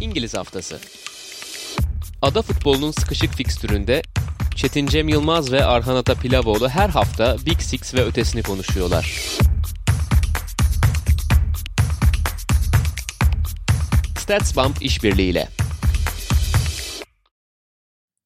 İngiliz Haftası Ada futbolunun sıkışık fikstüründe Çetin Cem Yılmaz ve Arhan Ata Pilavoğlu her hafta Big Six ve ötesini konuşuyorlar. StatsBomb işbirliğiyle.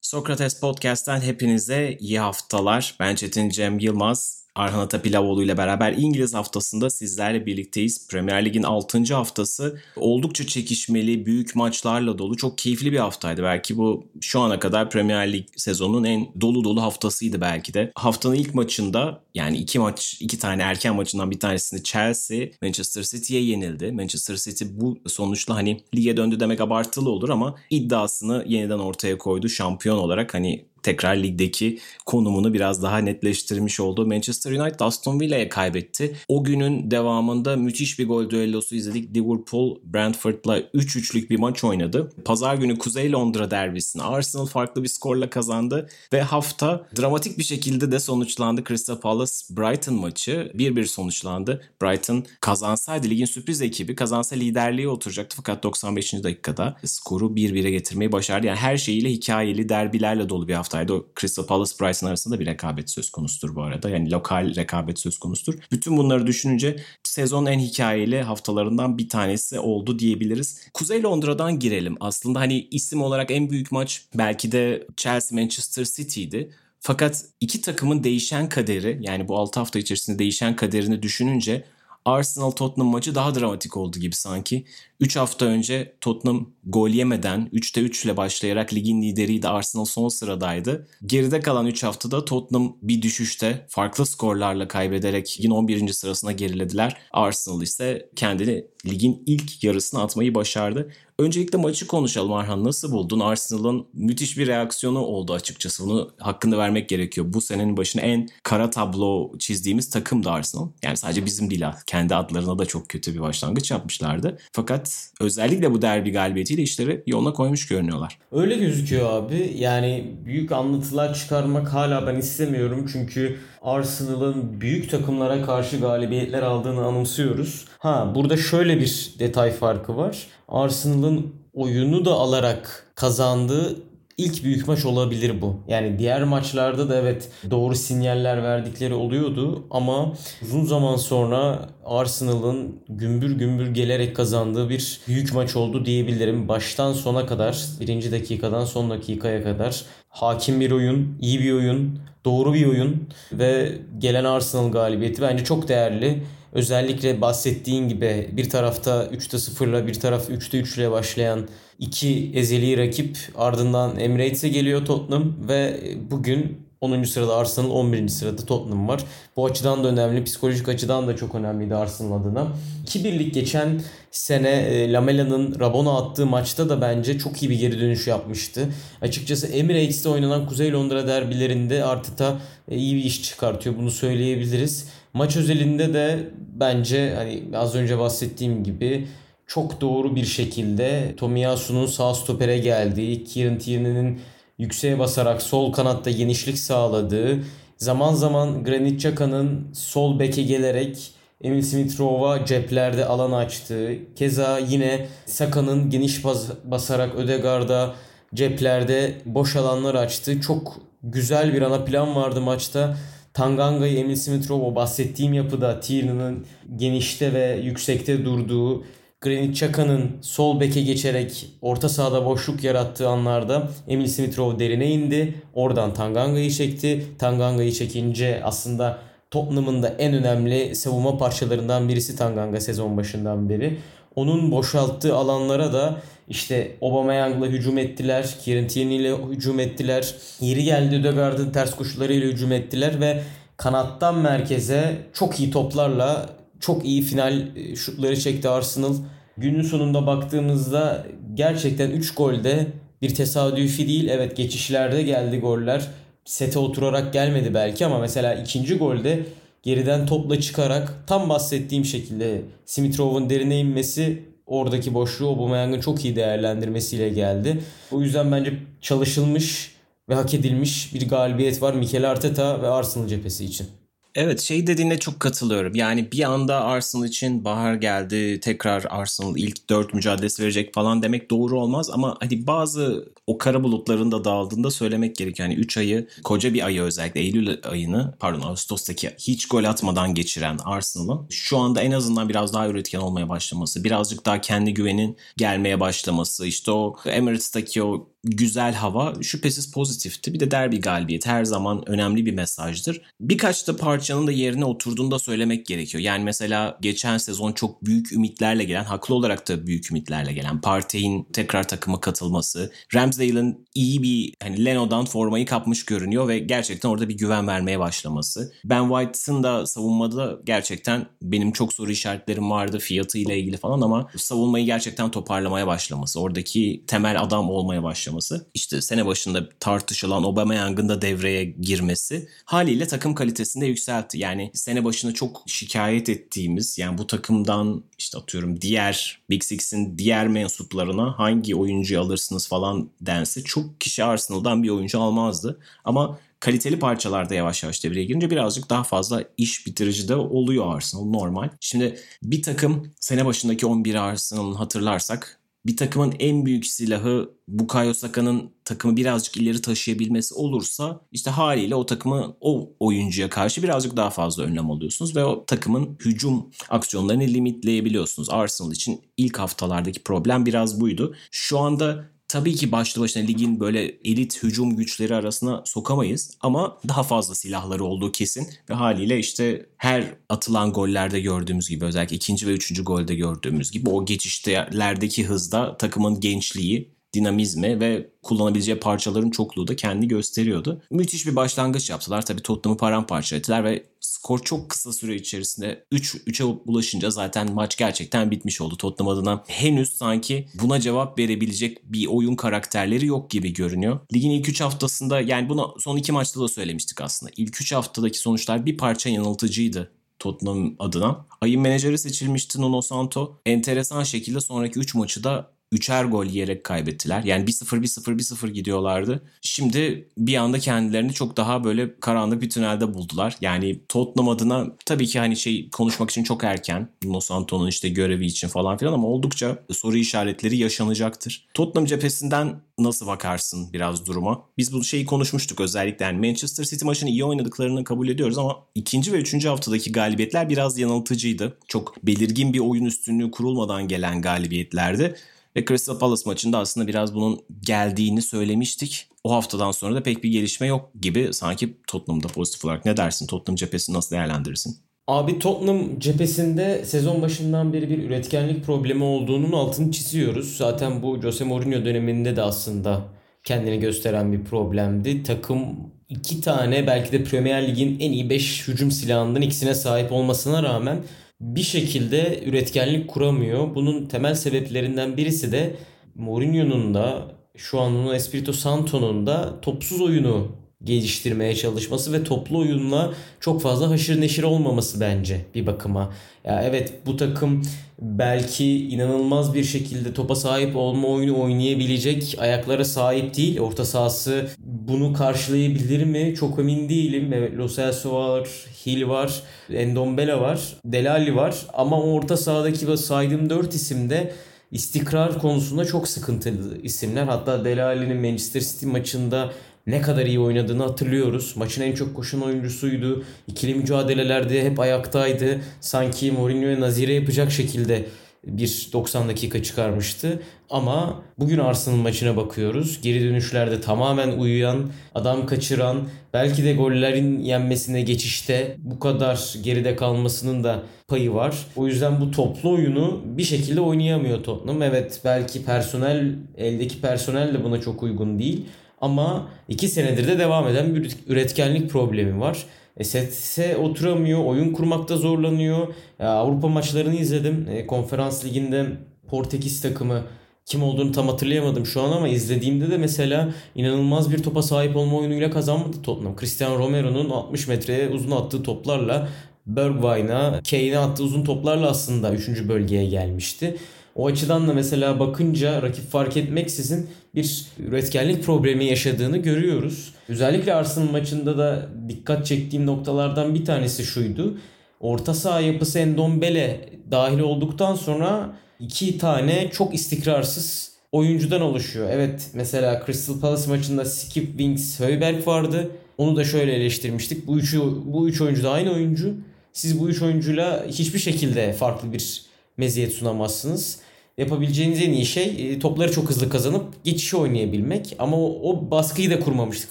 Sokrates Podcast'ten hepinize iyi haftalar. Ben Çetin Cem Yılmaz. Arhan Atapilavoğlu ile beraber İngiliz haftasında sizlerle birlikteyiz. Premier Lig'in 6. haftası oldukça çekişmeli, büyük maçlarla dolu çok keyifli bir haftaydı. Belki bu şu ana kadar Premier Lig sezonunun en dolu dolu haftasıydı belki de. Haftanın ilk maçında yani iki maç, iki tane erken maçından bir tanesinde Chelsea Manchester City'ye yenildi. Manchester City bu sonuçla hani lige döndü demek abartılı olur ama iddiasını yeniden ortaya koydu. Şampiyon olarak hani tekrar ligdeki konumunu biraz daha netleştirmiş oldu. Manchester United Aston Villa'ya kaybetti. O günün devamında müthiş bir gol düellosu izledik. Liverpool Brentford'la 3-3'lük bir maç oynadı. Pazar günü Kuzey Londra derbisini Arsenal farklı bir skorla kazandı ve hafta dramatik bir şekilde de sonuçlandı. Crystal Palace Brighton maçı 1-1 sonuçlandı. Brighton kazansaydı ligin sürpriz ekibi kazansa liderliğe oturacaktı fakat 95. dakikada skoru 1-1'e getirmeyi başardı. Yani her şeyiyle hikayeli derbilerle dolu bir hafta haftaydı. O Crystal Palace Brighton arasında bir rekabet söz konusudur bu arada. Yani lokal rekabet söz konusudur. Bütün bunları düşününce sezon en hikayeli haftalarından bir tanesi oldu diyebiliriz. Kuzey Londra'dan girelim. Aslında hani isim olarak en büyük maç belki de Chelsea Manchester City'ydi. Fakat iki takımın değişen kaderi yani bu 6 hafta içerisinde değişen kaderini düşününce Arsenal Tottenham maçı daha dramatik oldu gibi sanki. 3 hafta önce Tottenham gol yemeden 3'te 3 ile başlayarak ligin lideriydi. Arsenal son sıradaydı. Geride kalan 3 haftada Tottenham bir düşüşte farklı skorlarla kaybederek ligin 11. sırasına gerilediler. Arsenal ise kendini ligin ilk yarısına atmayı başardı. Öncelikle maçı konuşalım Arhan. Nasıl buldun? Arsenal'ın müthiş bir reaksiyonu oldu açıkçası. Bunu hakkında vermek gerekiyor. Bu senenin başına en kara tablo çizdiğimiz takım da Arsenal. Yani sadece bizim değil kendi adlarına da çok kötü bir başlangıç yapmışlardı. Fakat özellikle bu derbi galibiyetiyle işleri yoluna koymuş görünüyorlar. Öyle gözüküyor abi. Yani büyük anlatılar çıkarmak hala ben istemiyorum. Çünkü Arsenal'ın büyük takımlara karşı galibiyetler aldığını anımsıyoruz. Ha burada şöyle bir detay farkı var. Arsenal'ın oyunu da alarak kazandığı ilk büyük maç olabilir bu. Yani diğer maçlarda da evet doğru sinyaller verdikleri oluyordu ama uzun zaman sonra Arsenal'ın gümbür gümbür gelerek kazandığı bir büyük maç oldu diyebilirim. Baştan sona kadar, birinci dakikadan son dakikaya kadar hakim bir oyun, iyi bir oyun, doğru bir oyun ve gelen Arsenal galibiyeti bence çok değerli. Özellikle bahsettiğin gibi bir tarafta 3'te 0'la bir taraf 3'te 3 ile başlayan iki ezeli rakip ardından Emirates'e geliyor Tottenham ve bugün 10. sırada Arsenal, 11. sırada Tottenham var. Bu açıdan da önemli. Psikolojik açıdan da çok önemliydi Arsenal adına. 2 birlik geçen sene e, Lamela'nın Rabona attığı maçta da bence çok iyi bir geri dönüş yapmıştı. Açıkçası Emirates'te oynanan Kuzey Londra derbilerinde Arteta e, iyi bir iş çıkartıyor. Bunu söyleyebiliriz. Maç özelinde de bence hani az önce bahsettiğim gibi çok doğru bir şekilde Tomiyasu'nun sağ stopere geldiği, Kieran Tierney'nin yükseğe basarak sol kanatta genişlik sağladığı, zaman zaman Granit Xhaka'nın sol beke gelerek Emil Smith-Rowe'a ceplerde alan açtığı, keza yine Saka'nın geniş bas basarak Ödegaard'a ceplerde boş alanlar açtı. Çok güzel bir ana plan vardı maçta. Tanganga'yı Emil Smith-Rowe bahsettiğim yapıda Tierney'nin genişte ve yüksekte durduğu Granit Xhaka'nın sol beke geçerek orta sahada boşluk yarattığı anlarda Emil Smith-Rowe derine indi. Oradan Tanganga'yı çekti. Tanganga'yı çekince aslında Tottenham'ın da en önemli savunma parçalarından birisi Tanganga sezon başından beri. Onun boşalttığı alanlara da işte Aubameyang'la hücum ettiler. Kieran Tierney ile hücum ettiler. Yeri geldi Ödegaard'ın ters koşularıyla hücum ettiler ve kanattan merkeze çok iyi toplarla çok iyi final e, şutları çekti Arsenal. Günün sonunda baktığımızda gerçekten 3 golde bir tesadüfi değil. Evet geçişlerde geldi goller. Sete oturarak gelmedi belki ama mesela ikinci golde geriden topla çıkarak tam bahsettiğim şekilde Smith derine inmesi oradaki boşluğu Aubameyang'ın çok iyi değerlendirmesiyle geldi. O yüzden bence çalışılmış ve hak edilmiş bir galibiyet var Mikel Arteta ve Arsenal cephesi için. Evet şey dediğine çok katılıyorum. Yani bir anda Arsenal için bahar geldi. Tekrar Arsenal ilk dört mücadelesi verecek falan demek doğru olmaz. Ama hani bazı o kara bulutların da dağıldığında söylemek gerek. Yani 3 ayı koca bir ayı özellikle Eylül ayını pardon Ağustos'taki hiç gol atmadan geçiren Arsenal'ın şu anda en azından biraz daha üretken olmaya başlaması. Birazcık daha kendi güvenin gelmeye başlaması. işte o Emirates'taki o güzel hava şüphesiz pozitifti. Bir de derbi galibiyet her zaman önemli bir mesajdır. Birkaç da parçanın da yerine oturduğunu da söylemek gerekiyor. Yani mesela geçen sezon çok büyük ümitlerle gelen, haklı olarak da büyük ümitlerle gelen Partey'in tekrar takıma katılması, Ramsdale'ın iyi bir hani Leno'dan formayı kapmış görünüyor ve gerçekten orada bir güven vermeye başlaması. Ben White'ın da savunmada gerçekten benim çok soru işaretlerim vardı fiyatı ile ilgili falan ama savunmayı gerçekten toparlamaya başlaması, oradaki temel adam olmaya başlaması başlaması, işte sene başında tartışılan Aubameyang'ın da devreye girmesi haliyle takım kalitesini de yükseltti. Yani sene başında çok şikayet ettiğimiz yani bu takımdan işte atıyorum diğer Big Six'in diğer mensuplarına hangi oyuncuyu alırsınız falan dense çok kişi Arsenal'dan bir oyuncu almazdı. Ama kaliteli parçalarda yavaş yavaş devreye girince birazcık daha fazla iş bitirici de oluyor Arsenal normal. Şimdi bir takım sene başındaki 11 Arsenal'ın hatırlarsak bir takımın en büyük silahı Bukayo Saka'nın takımı birazcık ileri taşıyabilmesi olursa işte haliyle o takımı o oyuncuya karşı birazcık daha fazla önlem alıyorsunuz ve o takımın hücum aksiyonlarını limitleyebiliyorsunuz. Arsenal için ilk haftalardaki problem biraz buydu. Şu anda tabii ki başlı başına ligin böyle elit hücum güçleri arasına sokamayız ama daha fazla silahları olduğu kesin. Ve haliyle işte her atılan gollerde gördüğümüz gibi özellikle ikinci ve üçüncü golde gördüğümüz gibi o geçişlerdeki hızda takımın gençliği dinamizmi ve kullanabileceği parçaların çokluğu da kendi gösteriyordu. Müthiş bir başlangıç yaptılar. Tabii Tottenham'ı paramparça ettiler ve skor çok kısa süre içerisinde 3 3'e ulaşınca zaten maç gerçekten bitmiş oldu. Tottenham adına henüz sanki buna cevap verebilecek bir oyun karakterleri yok gibi görünüyor. Ligin ilk 3 haftasında yani bunu son 2 maçta da söylemiştik aslında. İlk 3 haftadaki sonuçlar bir parça yanıltıcıydı. Tottenham adına. Ayın menajeri seçilmişti Nuno Santo. Enteresan şekilde sonraki 3 maçı da üçer gol yiyerek kaybettiler. Yani 1-0 1-0 1-0 gidiyorlardı. Şimdi bir anda kendilerini çok daha böyle karanlık bir tünelde buldular. Yani Tottenham adına tabii ki hani şey konuşmak için çok erken. Nuno Santo'nun işte görevi için falan filan ama oldukça soru işaretleri yaşanacaktır. Tottenham cephesinden nasıl bakarsın biraz duruma? Biz bu şeyi konuşmuştuk özellikle. Yani Manchester City maçını iyi oynadıklarını kabul ediyoruz ama ikinci ve üçüncü haftadaki galibiyetler biraz yanıltıcıydı. Çok belirgin bir oyun üstünlüğü kurulmadan gelen galibiyetlerdi. Ve Crystal Palace maçında aslında biraz bunun geldiğini söylemiştik. O haftadan sonra da pek bir gelişme yok gibi sanki Tottenham'da pozitif olarak. Ne dersin? Tottenham cephesini nasıl değerlendirirsin? Abi Tottenham cephesinde sezon başından beri bir üretkenlik problemi olduğunun altını çiziyoruz. Zaten bu Jose Mourinho döneminde de aslında kendini gösteren bir problemdi. Takım iki tane belki de Premier Lig'in en iyi 5 hücum silahından ikisine sahip olmasına rağmen bir şekilde üretkenlik kuramıyor. Bunun temel sebeplerinden birisi de Mourinho'nun da şu an Espirito Santo'nun da topsuz oyunu geliştirmeye çalışması ve toplu oyunla çok fazla haşır neşir olmaması bence bir bakıma. Ya evet bu takım belki inanılmaz bir şekilde topa sahip olma oyunu oynayabilecek ayaklara sahip değil. Orta sahası bunu karşılayabilir mi? Çok emin değilim. Evet, Lo Celso var, Hill var, Endombele var, Delali var. Ama orta sahadaki saydığım 4 isimde istikrar konusunda çok sıkıntılı isimler. Hatta Delali'nin Manchester City maçında ne kadar iyi oynadığını hatırlıyoruz. Maçın en çok koşan oyuncusuydu. İkili mücadelelerde hep ayaktaydı. Sanki Mourinho'ya nazire yapacak şekilde bir 90 dakika çıkarmıştı. Ama bugün Arsenal maçına bakıyoruz. Geri dönüşlerde tamamen uyuyan, adam kaçıran, belki de gollerin yenmesine geçişte bu kadar geride kalmasının da payı var. O yüzden bu toplu oyunu bir şekilde oynayamıyor Tottenham. Evet belki personel, eldeki personel de buna çok uygun değil. Ama iki senedir de devam eden bir üretkenlik problemi var. E, setse oturamıyor, oyun kurmakta zorlanıyor. Ya, Avrupa maçlarını izledim. E, konferans liginde Portekiz takımı kim olduğunu tam hatırlayamadım şu an ama izlediğimde de mesela inanılmaz bir topa sahip olma oyunuyla kazanmadı Tottenham. Cristiano Romero'nun 60 metreye uzun attığı toplarla Bergwijn'a, Kane'e attığı uzun toplarla aslında 3. bölgeye gelmişti. O açıdan da mesela bakınca rakip fark etmeksizin bir üretkenlik problemi yaşadığını görüyoruz. Özellikle Arsenal maçında da dikkat çektiğim noktalardan bir tanesi şuydu. Orta saha yapısı Endombele dahil olduktan sonra iki tane çok istikrarsız oyuncudan oluşuyor. Evet mesela Crystal Palace maçında Skip Wings Höyberg vardı. Onu da şöyle eleştirmiştik. Bu üçü bu üç oyuncu da aynı oyuncu. Siz bu üç oyuncuyla hiçbir şekilde farklı bir meziyet sunamazsınız. Yapabileceğiniz en iyi şey e, topları çok hızlı kazanıp geçişi oynayabilmek. Ama o, o baskıyı da kurmamıştı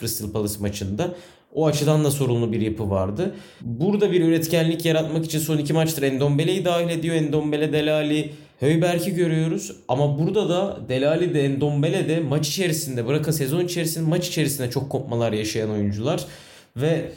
Crystal Palace maçında. O açıdan da sorunlu bir yapı vardı. Burada bir üretkenlik yaratmak için son iki maçtır Endombele'yi dahil ediyor. Endombele, Delali, Höyberk'i görüyoruz. Ama burada da Delali de Endombele de maç içerisinde bırakın sezon içerisinde maç içerisinde çok kopmalar yaşayan oyuncular. Ve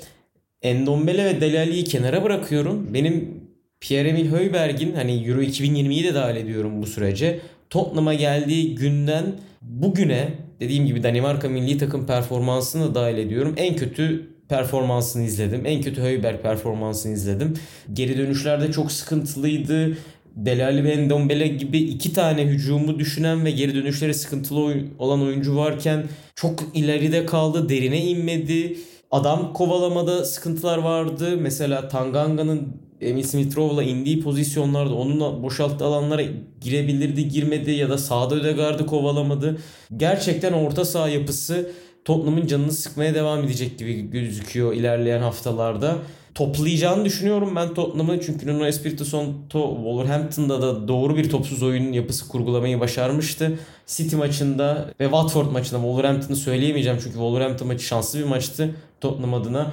Endombele ve Delali'yi kenara bırakıyorum. Benim Pierre-Emil Höyberg'in hani Euro 2020'yi de dahil ediyorum bu sürece. Tottenham'a geldiği günden bugüne dediğim gibi Danimarka milli takım performansını da dahil ediyorum. En kötü performansını izledim. En kötü Höyberg performansını izledim. Geri dönüşlerde çok sıkıntılıydı. Delali ve Endombele gibi iki tane hücumu düşünen ve geri dönüşleri sıkıntılı olan oyuncu varken çok ileride kaldı, derine inmedi. Adam kovalamada sıkıntılar vardı. Mesela Tanganga'nın Emil Smith Rowe'la indiği pozisyonlarda onunla boşalttığı alanlara girebilirdi, girmedi ya da sağda Ödegaard'ı kovalamadı. Gerçekten orta saha yapısı Tottenham'ın canını sıkmaya devam edecek gibi gözüküyor ilerleyen haftalarda. Toplayacağını düşünüyorum ben Tottenham'ı çünkü Nuno Espirito Santo Wolverhampton'da da doğru bir topsuz oyun yapısı kurgulamayı başarmıştı. City maçında ve Watford maçında Wolverhampton'ı söyleyemeyeceğim çünkü Wolverhampton maçı şanslı bir maçtı Tottenham adına.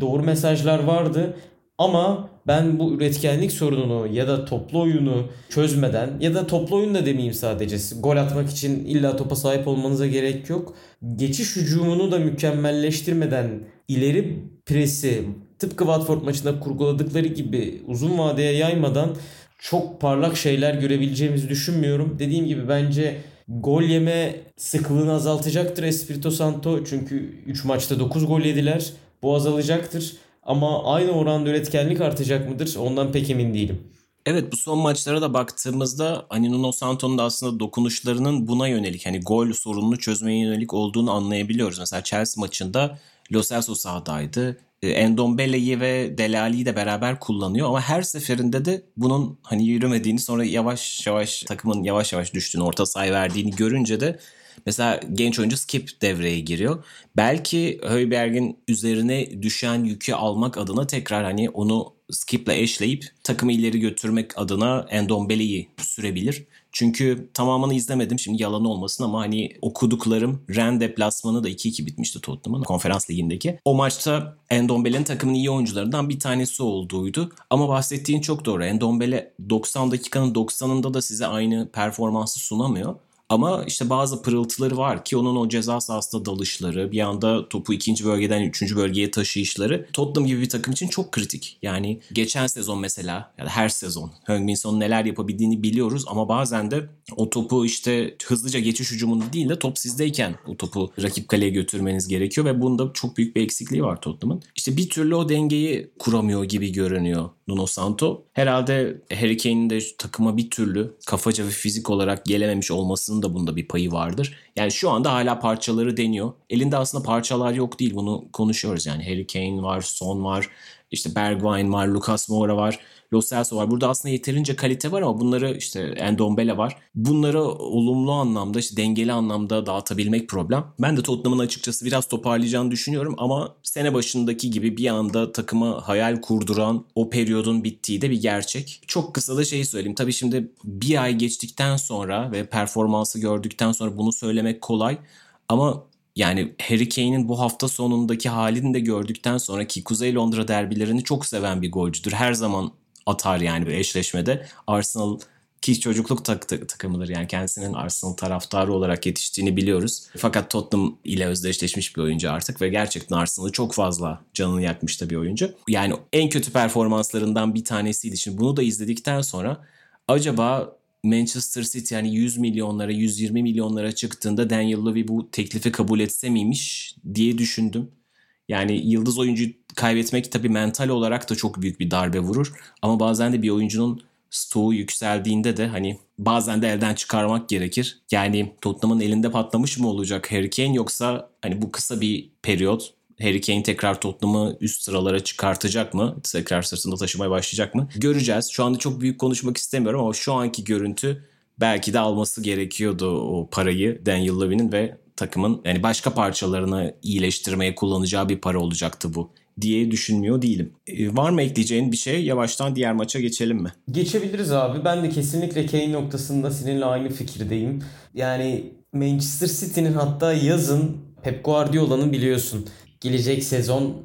Doğru mesajlar vardı ama ben bu üretkenlik sorununu ya da toplu oyunu çözmeden ya da toplu oyun da demeyeyim sadece. Gol atmak için illa topa sahip olmanıza gerek yok. Geçiş hücumunu da mükemmelleştirmeden ileri presi tıpkı Watford maçında kurguladıkları gibi uzun vadeye yaymadan çok parlak şeyler görebileceğimizi düşünmüyorum. Dediğim gibi bence gol yeme sıklığını azaltacaktır Espirito Santo. Çünkü 3 maçta 9 gol yediler. Bu azalacaktır. Ama aynı oranda üretkenlik artacak mıdır? Ondan pek emin değilim. Evet bu son maçlara da baktığımızda hani Nuno Santo'nun da aslında dokunuşlarının buna yönelik hani gol sorununu çözmeye yönelik olduğunu anlayabiliyoruz. Mesela Chelsea maçında Lo Celso sahadaydı. Endombele'yi ve Delali'yi de beraber kullanıyor ama her seferinde de bunun hani yürümediğini sonra yavaş yavaş takımın yavaş yavaş düştüğünü orta sahaya verdiğini görünce de Mesela genç oyuncu Skip devreye giriyor. Belki Höyberg'in üzerine düşen yükü almak adına tekrar hani onu Skip'le eşleyip takımı ileri götürmek adına Endombele'yi sürebilir. Çünkü tamamını izlemedim şimdi yalan olmasın ama hani okuduklarım Ren deplasmanı da 2-2 bitmişti Tottenham'ın konferans ligindeki. O maçta Endombele'nin takımın iyi oyuncularından bir tanesi olduğuydu. Ama bahsettiğin çok doğru. Endombele 90 dakikanın 90'ında da size aynı performansı sunamıyor. Ama işte bazı pırıltıları var ki onun o ceza sahasında dalışları, bir anda topu ikinci bölgeden üçüncü bölgeye taşıyışları Tottenham gibi bir takım için çok kritik. Yani geçen sezon mesela ya da her sezon Heung-Min neler yapabildiğini biliyoruz ama bazen de o topu işte hızlıca geçiş hücumunda değil de top sizdeyken o topu rakip kaleye götürmeniz gerekiyor ve bunda çok büyük bir eksikliği var Tottenham'ın. İşte bir türlü o dengeyi kuramıyor gibi görünüyor Nuno Santo. Herhalde Harry Kane'in de takıma bir türlü kafaca ve fizik olarak gelememiş olmasının da bunda bir payı vardır. Yani şu anda hala parçaları deniyor. Elinde aslında parçalar yok değil bunu konuşuyoruz yani. Harry Kane var, Son var, işte Bergwijn var, Lucas Moura var. Lo Celso var. Burada aslında yeterince kalite var ama bunları işte Endombele var. Bunları olumlu anlamda işte dengeli anlamda dağıtabilmek problem. Ben de Tottenham'ın açıkçası biraz toparlayacağını düşünüyorum ama sene başındaki gibi bir anda takıma hayal kurduran o periyodun bittiği de bir gerçek. Çok kısa da şeyi söyleyeyim. Tabii şimdi bir ay geçtikten sonra ve performansı gördükten sonra bunu söylemek kolay. Ama yani Harry Kane'in bu hafta sonundaki halini de gördükten sonra ki Kuzey Londra derbilerini çok seven bir golcüdür. Her zaman atar yani bir eşleşmede. Arsenal ki çocukluk tak takımıdır yani kendisinin Arsenal taraftarı olarak yetiştiğini biliyoruz. Fakat Tottenham ile özdeşleşmiş bir oyuncu artık ve gerçekten Arsenal'ı çok fazla canını yakmış da bir oyuncu. Yani en kötü performanslarından bir tanesiydi. Şimdi bunu da izledikten sonra acaba Manchester City yani 100 milyonlara 120 milyonlara çıktığında Daniel Levy bu teklifi kabul etse miymiş diye düşündüm. Yani yıldız oyuncu kaybetmek tabii mental olarak da çok büyük bir darbe vurur. Ama bazen de bir oyuncunun stoğu yükseldiğinde de hani bazen de elden çıkarmak gerekir. Yani Tottenham'ın elinde patlamış mı olacak Harry Kane yoksa hani bu kısa bir periyot Harry Kane tekrar Tottenham'ı üst sıralara çıkartacak mı? Tekrar sırtında taşımaya başlayacak mı? Göreceğiz. Şu anda çok büyük konuşmak istemiyorum ama şu anki görüntü belki de alması gerekiyordu o parayı Daniel Levy'nin ve takımın yani başka parçalarını iyileştirmeye kullanacağı bir para olacaktı bu diye düşünmüyor değilim. Ee, var mı ekleyeceğin bir şey? Yavaştan diğer maça geçelim mi? Geçebiliriz abi. Ben de kesinlikle Kane noktasında seninle aynı fikirdeyim. Yani Manchester City'nin hatta yazın Pep Guardiola'nın biliyorsun gelecek sezon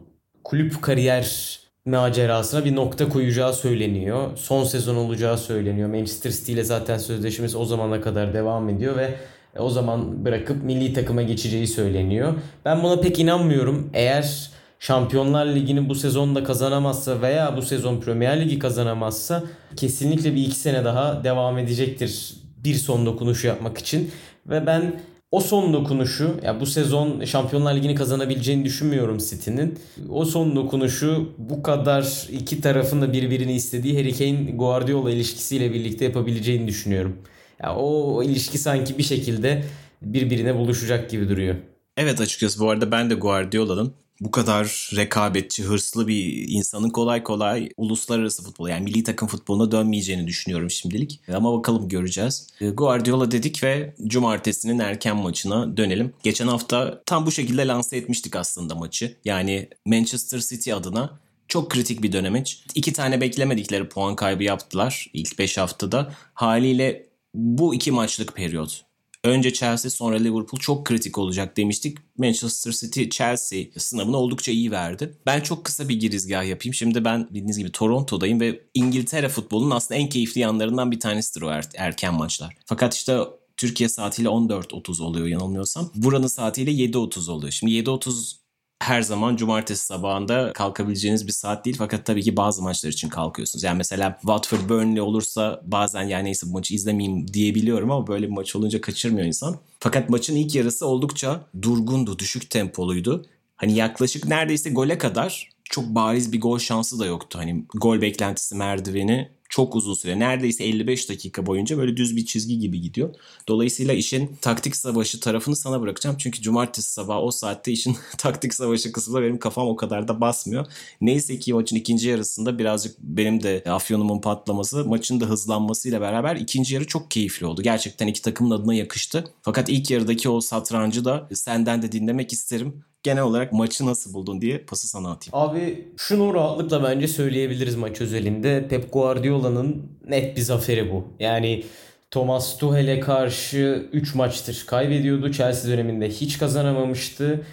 kulüp kariyer macerasına bir nokta koyacağı söyleniyor. Son sezon olacağı söyleniyor. Manchester City ile zaten sözleşmesi o zamana kadar devam ediyor ve o zaman bırakıp milli takıma geçeceği söyleniyor. Ben buna pek inanmıyorum. Eğer Şampiyonlar Ligi'ni bu sezonda kazanamazsa veya bu sezon Premier Ligi kazanamazsa kesinlikle bir iki sene daha devam edecektir bir son dokunuş yapmak için. Ve ben o son dokunuşu ya bu sezon Şampiyonlar Ligi'ni kazanabileceğini düşünmüyorum City'nin. O son dokunuşu bu kadar iki tarafın da birbirini istediği Harry Kane Guardiola ilişkisiyle birlikte yapabileceğini düşünüyorum. Ya o ilişki sanki bir şekilde birbirine buluşacak gibi duruyor. Evet açıkçası bu arada ben de Guardiola'nın bu kadar rekabetçi, hırslı bir insanın kolay kolay uluslararası futbol yani milli takım futboluna dönmeyeceğini düşünüyorum şimdilik. Ama bakalım göreceğiz. E, Guardiola dedik ve cumartesinin erken maçına dönelim. Geçen hafta tam bu şekilde lanse etmiştik aslında maçı. Yani Manchester City adına çok kritik bir dönemeç. İki tane beklemedikleri puan kaybı yaptılar ilk 5 haftada. Haliyle bu iki maçlık periyot önce Chelsea sonra Liverpool çok kritik olacak demiştik. Manchester City Chelsea sınavını oldukça iyi verdi. Ben çok kısa bir girizgah yapayım. Şimdi ben bildiğiniz gibi Toronto'dayım ve İngiltere futbolunun aslında en keyifli yanlarından bir tanesidir o er- erken maçlar. Fakat işte Türkiye saatiyle 14.30 oluyor yanılmıyorsam. Buranın saatiyle 7.30 oluyor. Şimdi 7.30 her zaman cumartesi sabahında kalkabileceğiniz bir saat değil. Fakat tabii ki bazı maçlar için kalkıyorsunuz. Yani mesela Watford Burnley olursa bazen yani neyse bu maçı izlemeyeyim diyebiliyorum ama böyle bir maç olunca kaçırmıyor insan. Fakat maçın ilk yarısı oldukça durgundu, düşük tempoluydu. Hani yaklaşık neredeyse gole kadar çok bariz bir gol şansı da yoktu. Hani gol beklentisi merdiveni çok uzun süre neredeyse 55 dakika boyunca böyle düz bir çizgi gibi gidiyor. Dolayısıyla işin taktik savaşı tarafını sana bırakacağım. Çünkü cumartesi sabah o saatte işin taktik savaşı kısmında benim kafam o kadar da basmıyor. Neyse ki maçın ikinci yarısında birazcık benim de afyonumun patlaması maçın da hızlanmasıyla beraber ikinci yarı çok keyifli oldu. Gerçekten iki takımın adına yakıştı. Fakat ilk yarıdaki o satrancı da senden de dinlemek isterim genel olarak maçı nasıl buldun diye pası sana atayım. Abi şunu rahatlıkla bence söyleyebiliriz maç özelinde. Pep Guardiola'nın net bir zaferi bu. Yani Thomas Tuchel'e karşı 3 maçtır kaybediyordu. Chelsea döneminde hiç kazanamamıştı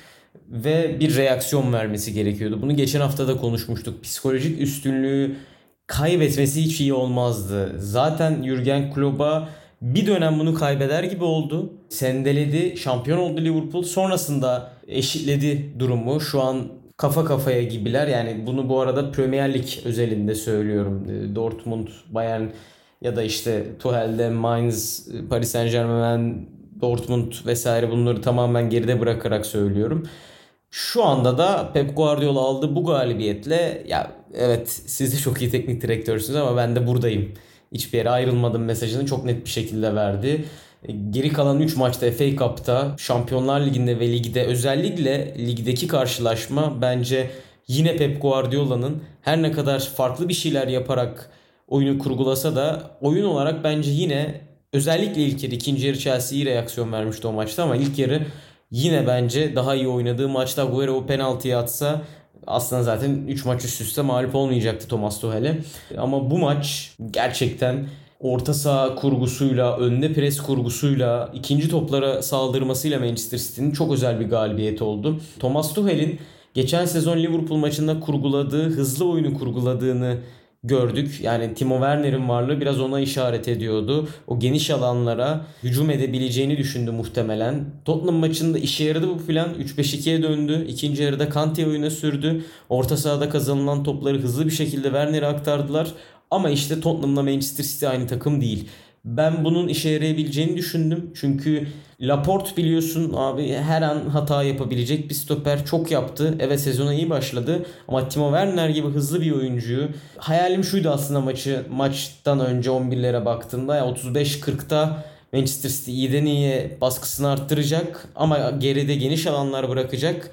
ve bir reaksiyon vermesi gerekiyordu. Bunu geçen hafta da konuşmuştuk. Psikolojik üstünlüğü kaybetmesi hiç iyi olmazdı. Zaten Jurgen Klopp'a bir dönem bunu kaybeder gibi oldu. Sendeledi, şampiyon oldu Liverpool. Sonrasında eşitledi durumu. Şu an kafa kafaya gibiler. Yani bunu bu arada Premier Lig özelinde söylüyorum. Dortmund, Bayern ya da işte Tuchel'de Mainz, Paris Saint Germain, Dortmund vesaire bunları tamamen geride bırakarak söylüyorum. Şu anda da Pep Guardiola aldı bu galibiyetle ya evet siz de çok iyi teknik direktörsünüz ama ben de buradayım hiçbir yere ayrılmadım mesajını çok net bir şekilde verdi. Geri kalan 3 maçta FA Cup'ta, Şampiyonlar Ligi'nde ve ligde özellikle ligdeki karşılaşma bence yine Pep Guardiola'nın her ne kadar farklı bir şeyler yaparak oyunu kurgulasa da oyun olarak bence yine özellikle ilk yarı ikinci yarı Chelsea iyi reaksiyon vermişti o maçta ama ilk yarı yine bence daha iyi oynadığı maçta Agüero o penaltıyı atsa aslında zaten 3 maç üst üste mağlup olmayacaktı Thomas Tuchel'e. Ama bu maç gerçekten orta saha kurgusuyla, önde pres kurgusuyla, ikinci toplara saldırmasıyla Manchester City'nin çok özel bir galibiyeti oldu. Thomas Tuchel'in geçen sezon Liverpool maçında kurguladığı, hızlı oyunu kurguladığını gördük. Yani Timo Werner'in varlığı biraz ona işaret ediyordu. O geniş alanlara hücum edebileceğini düşündü muhtemelen. Tottenham maçında işe yaradı bu plan. 3-5-2'ye döndü. İkinci yarıda Kante oyuna sürdü. Orta sahada kazanılan topları hızlı bir şekilde Werner'e aktardılar. Ama işte Tottenham'la Manchester City aynı takım değil. Ben bunun işe yarayabileceğini düşündüm. Çünkü Laporte biliyorsun abi her an hata yapabilecek bir stoper. Çok yaptı. Evet sezona iyi başladı. Ama Timo Werner gibi hızlı bir oyuncuyu. Hayalim şuydu aslında maçı maçtan önce 11'lere baktığımda. Yani 35-40'ta Manchester City iyiden iyiye baskısını arttıracak. Ama geride geniş alanlar bırakacak.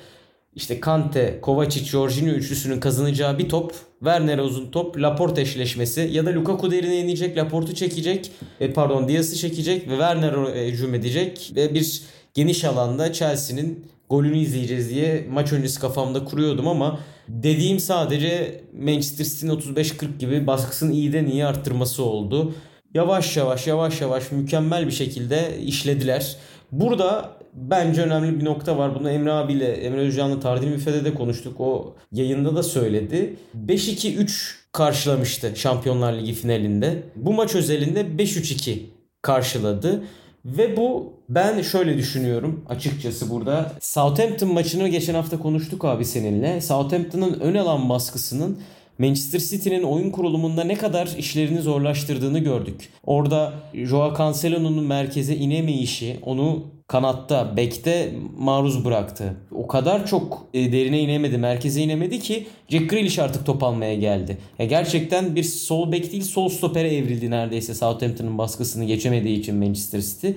İşte Kante, Kovacic, Jorginho üçlüsünün kazanacağı bir top. Werner'e uzun top. Laporte eşleşmesi. Ya da Lukaku derine inecek. Laporte'u çekecek. E, pardon Diaz'ı çekecek. Ve Werner'e hücum edecek. Ve bir geniş alanda Chelsea'nin golünü izleyeceğiz diye maç öncesi kafamda kuruyordum ama dediğim sadece Manchester City'nin 35-40 gibi baskısını iyiden iyi arttırması oldu. Yavaş yavaş yavaş yavaş mükemmel bir şekilde işlediler. Burada bence önemli bir nokta var. Bunu Emre abiyle, Emre Özcan'la Tardil Müfe'de de konuştuk. O yayında da söyledi. 5-2-3 karşılamıştı Şampiyonlar Ligi finalinde. Bu maç özelinde 5-3-2 karşıladı. Ve bu ben şöyle düşünüyorum açıkçası burada. Southampton maçını geçen hafta konuştuk abi seninle. Southampton'ın ön alan baskısının Manchester City'nin oyun kurulumunda ne kadar işlerini zorlaştırdığını gördük. Orada Joao Cancelo'nun merkeze inemeyişi onu kanatta, bekte maruz bıraktı. O kadar çok e, derine inemedi, merkeze inemedi ki Jack Grealish artık top almaya geldi. Ya gerçekten bir sol bek değil sol stopere evrildi neredeyse Southampton'ın baskısını geçemediği için Manchester City.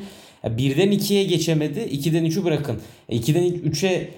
Ya birden ikiye geçemedi, ikiden üçü bırakın. Ya ikiden üçe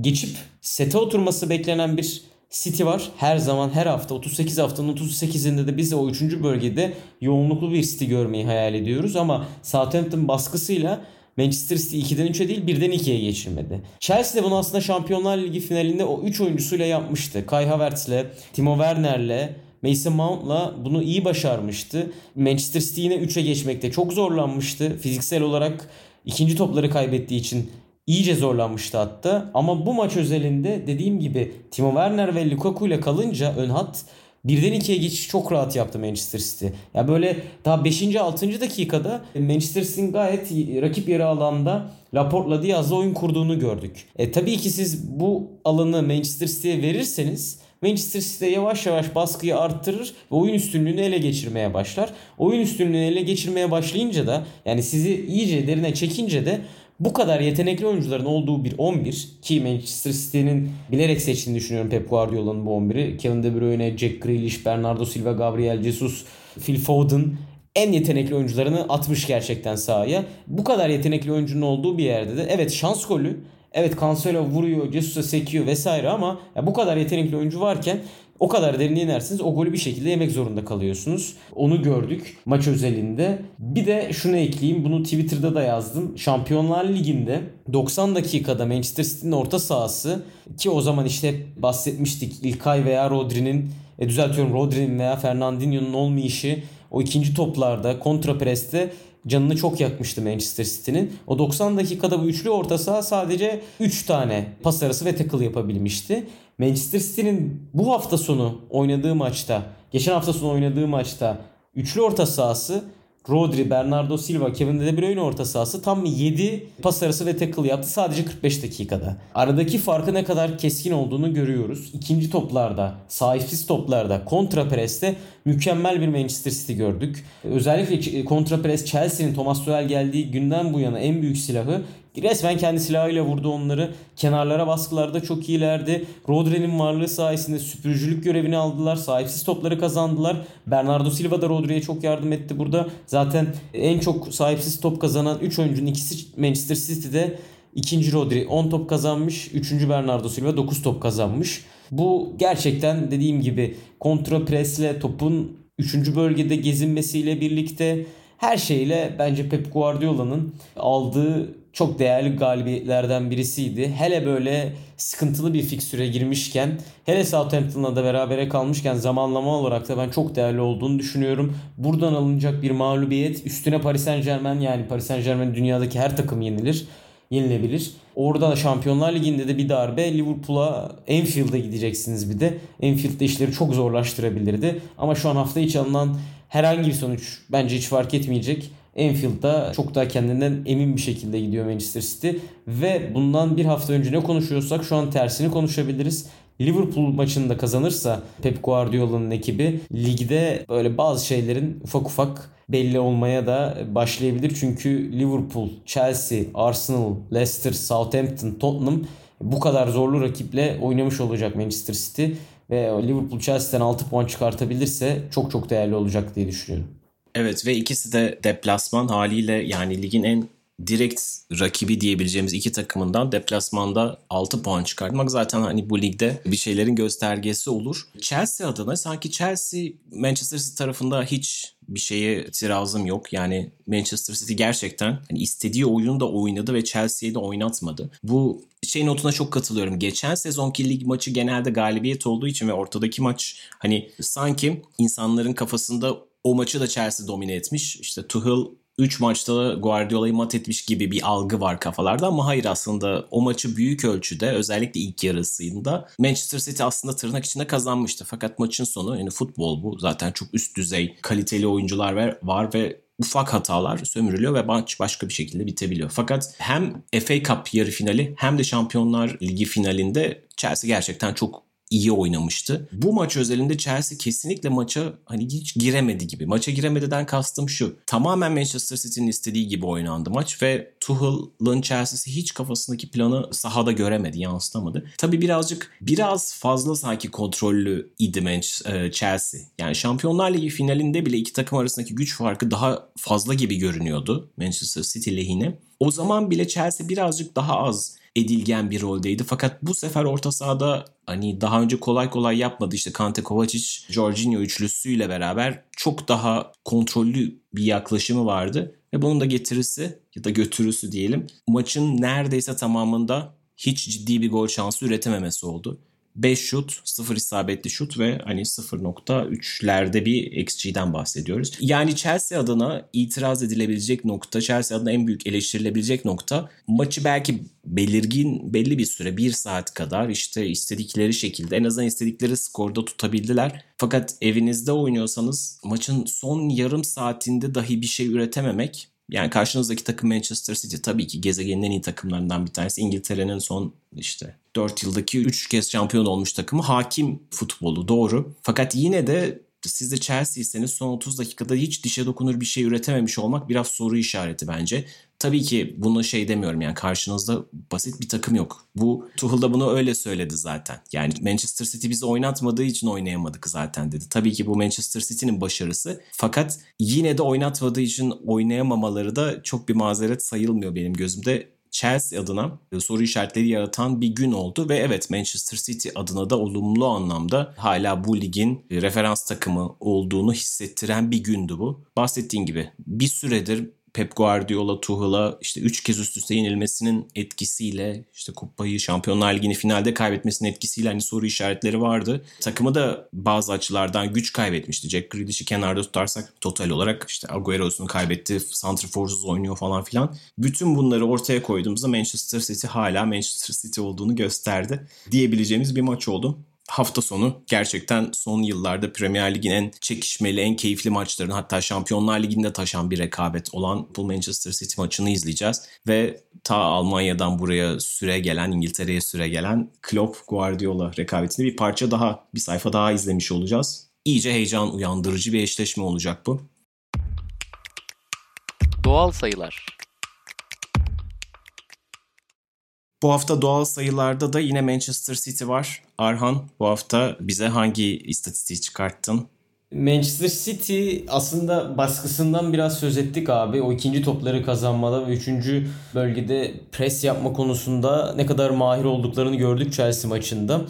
geçip sete oturması beklenen bir City var. Her zaman her hafta 38 haftanın 38'inde de biz de o 3. bölgede yoğunluklu bir City görmeyi hayal ediyoruz. Ama Southampton baskısıyla Manchester City 2'den 3'e değil 1'den 2'ye geçirmedi. Chelsea de bunu aslında Şampiyonlar Ligi finalinde o 3 oyuncusuyla yapmıştı. Kai Havertz'le, Timo Werner'le, Mason Mount'la bunu iyi başarmıştı. Manchester City yine 3'e geçmekte çok zorlanmıştı. Fiziksel olarak ikinci topları kaybettiği için iyice zorlanmıştı hatta. Ama bu maç özelinde dediğim gibi Timo Werner ve Lukaku ile kalınca ön hat birden ikiye geçiş çok rahat yaptı Manchester City. Ya böyle daha 5. 6. dakikada Manchester City'nin gayet rakip yarı alanda Laporte'la Diaz'la oyun kurduğunu gördük. E tabii ki siz bu alanı Manchester City'ye verirseniz Manchester City yavaş yavaş baskıyı arttırır ve oyun üstünlüğünü ele geçirmeye başlar. Oyun üstünlüğünü ele geçirmeye başlayınca da yani sizi iyice derine çekince de bu kadar yetenekli oyuncuların olduğu bir 11 ki Manchester City'nin bilerek seçtiğini düşünüyorum Pep Guardiola'nın bu 11'i. Kevin De Bruyne, Jack Grealish, Bernardo Silva, Gabriel Jesus, Phil Foden en yetenekli oyuncularını atmış gerçekten sahaya. Bu kadar yetenekli oyuncunun olduğu bir yerde de evet şans golü Evet Cancelo vuruyor, Jesus'a sekiyor vesaire ama bu kadar yetenekli oyuncu varken o kadar derine inersiniz o golü bir şekilde yemek zorunda kalıyorsunuz. Onu gördük maç özelinde. Bir de şunu ekleyeyim bunu Twitter'da da yazdım. Şampiyonlar Ligi'nde 90 dakikada Manchester City'nin orta sahası ki o zaman işte bahsetmiştik İlkay veya Rodri'nin e, düzeltiyorum Rodri'nin veya Fernandinho'nun olmayışı o ikinci toplarda kontra preste canını çok yakmıştı Manchester City'nin. O 90 dakikada bu üçlü orta saha sadece 3 tane pas arası ve tackle yapabilmişti. Manchester City'nin bu hafta sonu oynadığı maçta, geçen hafta sonu oynadığı maçta üçlü orta sahası Rodri, Bernardo Silva, Kevin De Bruyne orta sahası tam 7 pas arası ve tackle yaptı sadece 45 dakikada. Aradaki farkı ne kadar keskin olduğunu görüyoruz. İkinci toplarda, sahipsiz toplarda, kontra preste mükemmel bir Manchester City gördük. Özellikle kontra pres Chelsea'nin Thomas Tuchel geldiği günden bu yana en büyük silahı resmen kendi silahıyla vurdu onları. Kenarlara baskılarda çok iyilerdi. Rodri'nin varlığı sayesinde süpürücülük görevini aldılar. Sahipsiz topları kazandılar. Bernardo Silva da Rodri'ye çok yardım etti burada. Zaten en çok sahipsiz top kazanan 3 oyuncunun ikisi Manchester City'de. İkinci Rodri 10 top kazanmış. Üçüncü Bernardo Silva 9 top kazanmış. Bu gerçekten dediğim gibi kontra presle topun 3. bölgede gezinmesiyle birlikte her şeyle bence Pep Guardiola'nın aldığı çok değerli galibiyetlerden birisiydi. Hele böyle sıkıntılı bir fikstüre girmişken, hele Southampton'la da berabere kalmışken zamanlama olarak da ben çok değerli olduğunu düşünüyorum. Buradan alınacak bir mağlubiyet üstüne Paris Saint Germain yani Paris Saint Germain dünyadaki her takım yenilir yenilebilir. Orada da Şampiyonlar Ligi'nde de bir darbe Liverpool'a Anfield'a gideceksiniz bir de. Anfield'da işleri çok zorlaştırabilirdi. Ama şu an hafta içi alınan herhangi bir sonuç bence hiç fark etmeyecek. Anfield'da çok daha kendinden emin bir şekilde gidiyor Manchester City. Ve bundan bir hafta önce ne konuşuyorsak şu an tersini konuşabiliriz. Liverpool maçında kazanırsa Pep Guardiola'nın ekibi ligde böyle bazı şeylerin ufak ufak belli olmaya da başlayabilir. Çünkü Liverpool, Chelsea, Arsenal, Leicester, Southampton, Tottenham bu kadar zorlu rakiple oynamış olacak Manchester City ve Liverpool Chelsea'den 6 puan çıkartabilirse çok çok değerli olacak diye düşünüyorum. Evet ve ikisi de deplasman haliyle yani ligin en direkt rakibi diyebileceğimiz iki takımından deplasmanda 6 puan çıkartmak zaten hani bu ligde bir şeylerin göstergesi olur. Chelsea adına sanki Chelsea Manchester City tarafında hiç bir şeye itirazım yok. Yani Manchester City gerçekten hani istediği oyunu da oynadı ve Chelsea'yi de oynatmadı. Bu şey notuna çok katılıyorum. Geçen sezonki lig maçı genelde galibiyet olduğu için ve ortadaki maç hani sanki insanların kafasında o maçı da Chelsea domine etmiş. İşte Tuchel 3 maçta Guardiola'yı mat etmiş gibi bir algı var kafalarda ama hayır aslında o maçı büyük ölçüde özellikle ilk yarısında Manchester City aslında tırnak içinde kazanmıştı. Fakat maçın sonu yani futbol bu zaten çok üst düzey kaliteli oyuncular var ve ufak hatalar sömürülüyor ve maç başka bir şekilde bitebiliyor. Fakat hem FA Cup yarı finali hem de Şampiyonlar Ligi finalinde Chelsea gerçekten çok iyi oynamıştı. Bu maç özelinde Chelsea kesinlikle maça hani hiç giremedi gibi. Maça giremediden kastım şu. Tamamen Manchester City'nin istediği gibi oynandı maç ve Tuchel'ın Chelsea'si hiç kafasındaki planı sahada göremedi, yansıtamadı. Tabii birazcık biraz fazla sanki kontrollü idi e, Chelsea. Yani Şampiyonlar Ligi finalinde bile iki takım arasındaki güç farkı daha fazla gibi görünüyordu Manchester City lehine. O zaman bile Chelsea birazcık daha az edilgen bir roldeydi. Fakat bu sefer orta sahada hani daha önce kolay kolay yapmadı. İşte Kante Kovacic, Jorginho üçlüsüyle beraber çok daha kontrollü bir yaklaşımı vardı. Ve bunun da getirisi ya da götürüsü diyelim maçın neredeyse tamamında hiç ciddi bir gol şansı üretememesi oldu. 5 şut, 0 isabetli şut ve hani 0.3'lerde bir XG'den bahsediyoruz. Yani Chelsea adına itiraz edilebilecek nokta, Chelsea adına en büyük eleştirilebilecek nokta maçı belki belirgin belli bir süre bir saat kadar işte istedikleri şekilde en azından istedikleri skorda tutabildiler. Fakat evinizde oynuyorsanız maçın son yarım saatinde dahi bir şey üretememek yani karşınızdaki takım Manchester City tabii ki gezegenin en iyi takımlarından bir tanesi. İngiltere'nin son işte 4 yıldaki 3 kez şampiyon olmuş takımı. Hakim futbolu doğru. Fakat yine de siz de Chelsea'yseniz son 30 dakikada hiç dişe dokunur bir şey üretememiş olmak biraz soru işareti bence. Tabii ki bunu şey demiyorum yani karşınızda basit bir takım yok. Bu Tuchel da bunu öyle söyledi zaten. Yani Manchester City bizi oynatmadığı için oynayamadık zaten dedi. Tabii ki bu Manchester City'nin başarısı. Fakat yine de oynatmadığı için oynayamamaları da çok bir mazeret sayılmıyor benim gözümde. Chelsea adına soru işaretleri yaratan bir gün oldu ve evet Manchester City adına da olumlu anlamda hala bu ligin referans takımı olduğunu hissettiren bir gündü bu. Bahsettiğim gibi bir süredir Pep Guardiola Tuchel'a işte 3 kez üst üste yenilmesinin etkisiyle işte kupayı Şampiyonlar Ligi'ni finalde kaybetmesinin etkisiyle hani soru işaretleri vardı. Takımı da bazı açılardan güç kaybetmişti. Jack Grealish'i kenarda tutarsak total olarak işte Agüero'sunu kaybetti. Santrforsuz oynuyor falan filan. Bütün bunları ortaya koyduğumuzda Manchester City hala Manchester City olduğunu gösterdi diyebileceğimiz bir maç oldu hafta sonu gerçekten son yıllarda Premier Lig'in en çekişmeli, en keyifli maçlarını hatta Şampiyonlar Ligi'nde taşan bir rekabet olan bu Manchester City maçını izleyeceğiz. Ve ta Almanya'dan buraya süre gelen, İngiltere'ye süre gelen Klopp Guardiola rekabetini bir parça daha, bir sayfa daha izlemiş olacağız. İyice heyecan uyandırıcı bir eşleşme olacak bu. Doğal sayılar Bu hafta doğal sayılarda da yine Manchester City var. Arhan bu hafta bize hangi istatistiği çıkarttın? Manchester City aslında baskısından biraz söz ettik abi. O ikinci topları kazanmada ve üçüncü bölgede pres yapma konusunda ne kadar mahir olduklarını gördük Chelsea maçında.